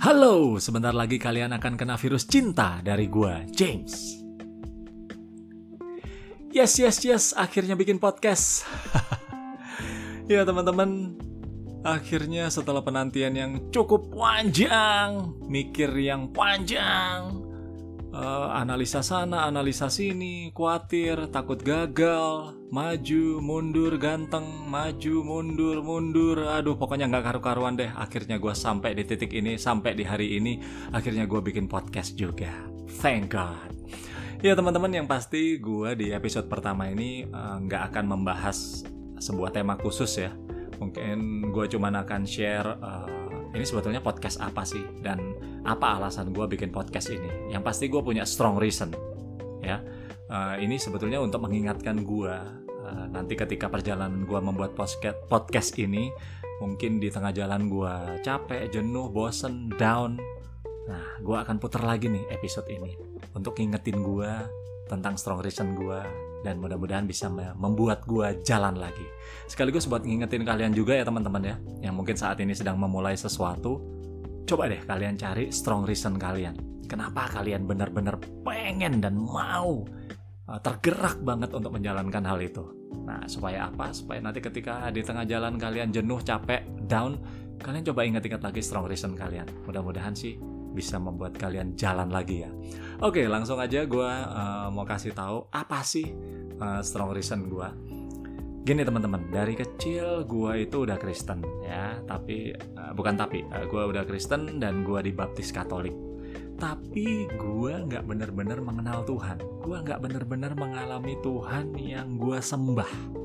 Halo, sebentar lagi kalian akan kena virus cinta dari gua, James. Yes, yes, yes, akhirnya bikin podcast. ya teman-teman, akhirnya setelah penantian yang cukup panjang, mikir yang panjang, uh, analisa sana, analisa sini, khawatir, takut gagal, maju, mundur, ganteng, maju, mundur, mundur. Aduh, pokoknya nggak karu-karuan deh. Akhirnya gue sampai di titik ini, sampai di hari ini. Akhirnya gue bikin podcast juga. Thank God. Ya teman-teman yang pasti gue di episode pertama ini eh, nggak uh, akan membahas sebuah tema khusus ya. Mungkin gue cuma akan share uh, ini sebetulnya podcast apa sih? Dan apa alasan gue bikin podcast ini? Yang pasti gue punya strong reason ya. Uh, ini sebetulnya untuk mengingatkan gue uh, nanti ketika perjalanan gue membuat podcast podcast ini mungkin di tengah jalan gue capek jenuh bosen down. Nah gue akan putar lagi nih episode ini untuk ngingetin gue tentang strong reason gue dan mudah-mudahan bisa membuat gue jalan lagi. Sekaligus buat ngingetin kalian juga ya teman-teman ya, yang mungkin saat ini sedang memulai sesuatu, coba deh kalian cari strong reason kalian. Kenapa kalian benar-benar pengen dan mau uh, tergerak banget untuk menjalankan hal itu. Nah, supaya apa? Supaya nanti ketika di tengah jalan kalian jenuh, capek, down, kalian coba ingat-ingat lagi strong reason kalian. Mudah-mudahan sih bisa membuat kalian jalan lagi ya. Oke, langsung aja gue uh, mau kasih tahu apa sih uh, strong reason gue. Gini teman-teman, dari kecil gue itu udah Kristen ya, tapi uh, bukan tapi, uh, gue udah Kristen dan gue dibaptis Katolik. Tapi gue nggak bener-bener mengenal Tuhan, gue nggak bener-bener mengalami Tuhan yang gue sembah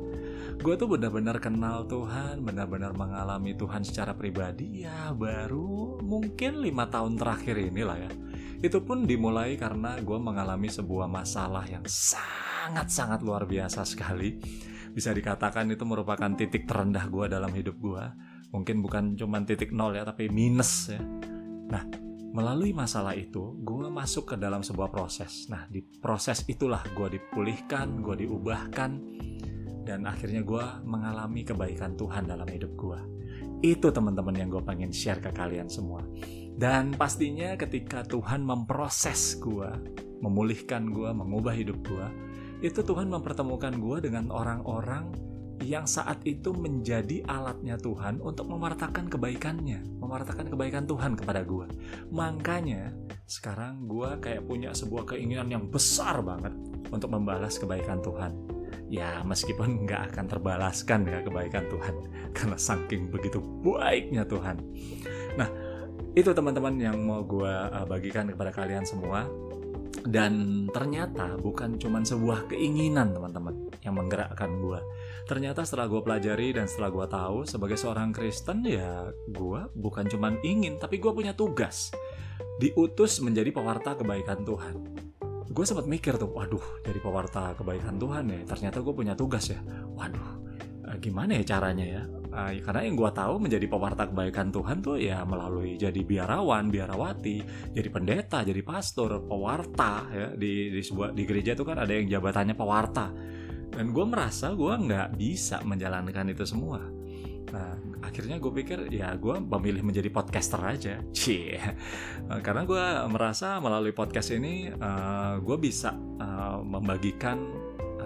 gue tuh benar-benar kenal Tuhan, benar-benar mengalami Tuhan secara pribadi ya baru mungkin lima tahun terakhir inilah ya. Itu pun dimulai karena gue mengalami sebuah masalah yang sangat-sangat luar biasa sekali. Bisa dikatakan itu merupakan titik terendah gue dalam hidup gue. Mungkin bukan cuma titik nol ya, tapi minus ya. Nah, melalui masalah itu, gue masuk ke dalam sebuah proses. Nah, di proses itulah gue dipulihkan, gue diubahkan, dan akhirnya gue mengalami kebaikan Tuhan dalam hidup gue. Itu teman-teman yang gue pengen share ke kalian semua. Dan pastinya ketika Tuhan memproses gue, memulihkan gue, mengubah hidup gue, itu Tuhan mempertemukan gue dengan orang-orang yang saat itu menjadi alatnya Tuhan untuk memartakan kebaikannya, memartakan kebaikan Tuhan kepada gue. Makanya sekarang gue kayak punya sebuah keinginan yang besar banget untuk membalas kebaikan Tuhan ya meskipun nggak akan terbalaskan ya kebaikan Tuhan karena saking begitu baiknya Tuhan. Nah itu teman-teman yang mau gue uh, bagikan kepada kalian semua dan ternyata bukan cuma sebuah keinginan teman-teman yang menggerakkan gue. Ternyata setelah gue pelajari dan setelah gue tahu sebagai seorang Kristen ya gue bukan cuma ingin tapi gue punya tugas diutus menjadi pewarta kebaikan Tuhan gue sempat mikir tuh waduh jadi pewarta kebaikan Tuhan ya ternyata gue punya tugas ya. Waduh eh, gimana ya caranya ya? Uh, karena yang gue tahu menjadi pewarta kebaikan Tuhan tuh ya melalui jadi biarawan biarawati jadi pendeta jadi pastor pewarta ya. Di di sebuah di gereja itu kan ada yang jabatannya pewarta. Dan gue merasa gue nggak bisa menjalankan itu semua Nah, akhirnya gue pikir ya gue memilih menjadi podcaster aja. Cie. Karena gue merasa melalui podcast ini uh, eh, gue bisa uh, membagikan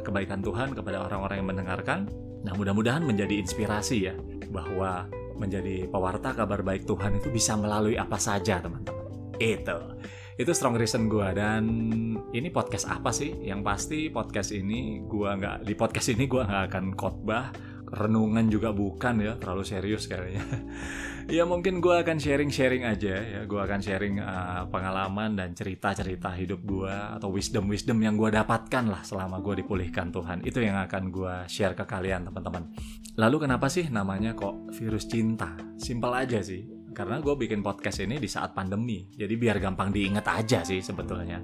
kebaikan Tuhan kepada orang-orang yang mendengarkan. Nah, mudah-mudahan menjadi inspirasi ya bahwa menjadi pewarta kabar baik Tuhan itu bisa melalui apa saja, teman-teman. Itu. Itu strong reason gue dan ini podcast apa sih? Yang pasti podcast ini gue nggak di podcast ini gue nggak akan khotbah renungan juga bukan ya terlalu serius kayaknya. Ya mungkin gue akan sharing-sharing aja ya. Gue akan sharing uh, pengalaman dan cerita-cerita hidup gue atau wisdom-wisdom yang gue dapatkan lah selama gue dipulihkan Tuhan. Itu yang akan gue share ke kalian teman-teman. Lalu kenapa sih namanya kok virus cinta? Simpel aja sih. Karena gue bikin podcast ini di saat pandemi. Jadi biar gampang diingat aja sih sebetulnya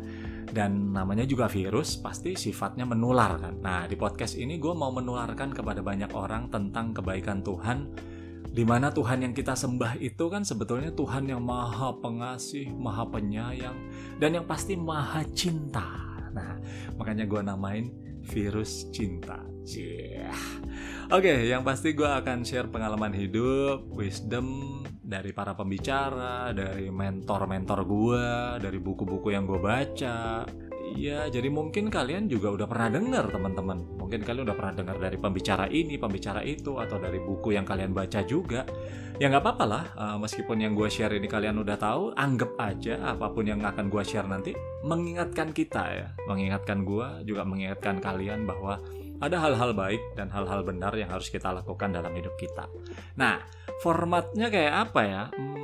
dan namanya juga virus pasti sifatnya menular kan. Nah di podcast ini gue mau menularkan kepada banyak orang tentang kebaikan Tuhan. Di mana Tuhan yang kita sembah itu kan sebetulnya Tuhan yang maha pengasih maha penyayang dan yang pasti maha cinta. Nah makanya gue namain virus cinta Yeah. Oke, okay, yang pasti gue akan share pengalaman hidup, wisdom dari para pembicara, dari mentor-mentor gue, dari buku-buku yang gue baca. Iya, jadi mungkin kalian juga udah pernah dengar teman-teman. Mungkin kalian udah pernah dengar dari pembicara ini, pembicara itu, atau dari buku yang kalian baca juga. Ya nggak apa-apa lah, uh, meskipun yang gue share ini kalian udah tahu, anggap aja apa pun yang akan gue share nanti mengingatkan kita ya, mengingatkan gue juga mengingatkan kalian bahwa ada hal-hal baik dan hal-hal benar yang harus kita lakukan dalam hidup kita. Nah, formatnya kayak apa ya? Hmm,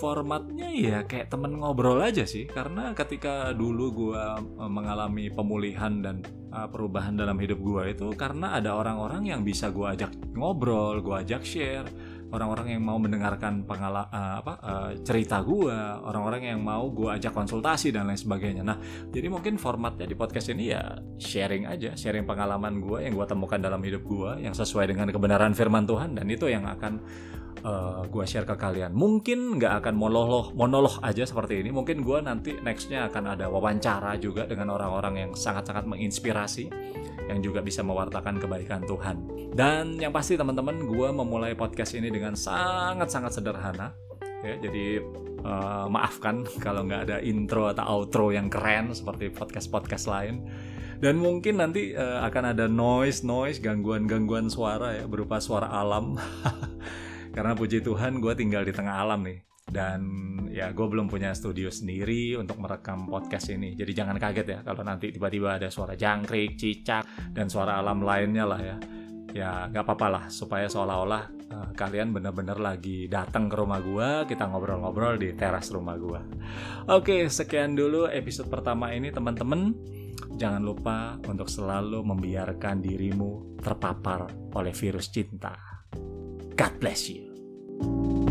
formatnya ya kayak temen ngobrol aja sih. Karena ketika dulu gue eh, mengalami pemulihan dan uh, perubahan dalam hidup gue itu karena ada orang-orang yang bisa gue ajak ngobrol, gue ajak share orang-orang yang mau mendengarkan pengala uh, apa uh, cerita gue, orang-orang yang mau gue ajak konsultasi dan lain sebagainya. Nah, jadi mungkin formatnya di podcast ini ya sharing aja, sharing pengalaman gue yang gue temukan dalam hidup gue yang sesuai dengan kebenaran firman Tuhan dan itu yang akan uh, gue share ke kalian. Mungkin nggak akan monolog monolog aja seperti ini. Mungkin gue nanti nextnya akan ada wawancara juga dengan orang-orang yang sangat-sangat menginspirasi yang juga bisa mewartakan kebaikan Tuhan. Dan yang pasti teman-teman, gue memulai podcast ini dengan sangat-sangat sederhana. Ya, jadi uh, maafkan kalau nggak ada intro atau outro yang keren seperti podcast-podcast lain. Dan mungkin nanti uh, akan ada noise-noise, gangguan-gangguan suara ya berupa suara alam. Karena puji Tuhan gue tinggal di tengah alam nih. Dan ya gue belum punya studio sendiri untuk merekam podcast ini. Jadi jangan kaget ya kalau nanti tiba-tiba ada suara jangkrik, cicak dan suara alam lainnya lah ya. Ya nggak apa-apa lah supaya seolah-olah uh, kalian benar-benar lagi datang ke rumah gue kita ngobrol-ngobrol di teras rumah gue oke sekian dulu episode pertama ini teman-teman. Jangan lupa untuk selalu membiarkan dirimu terpapar oleh virus cinta God bless you.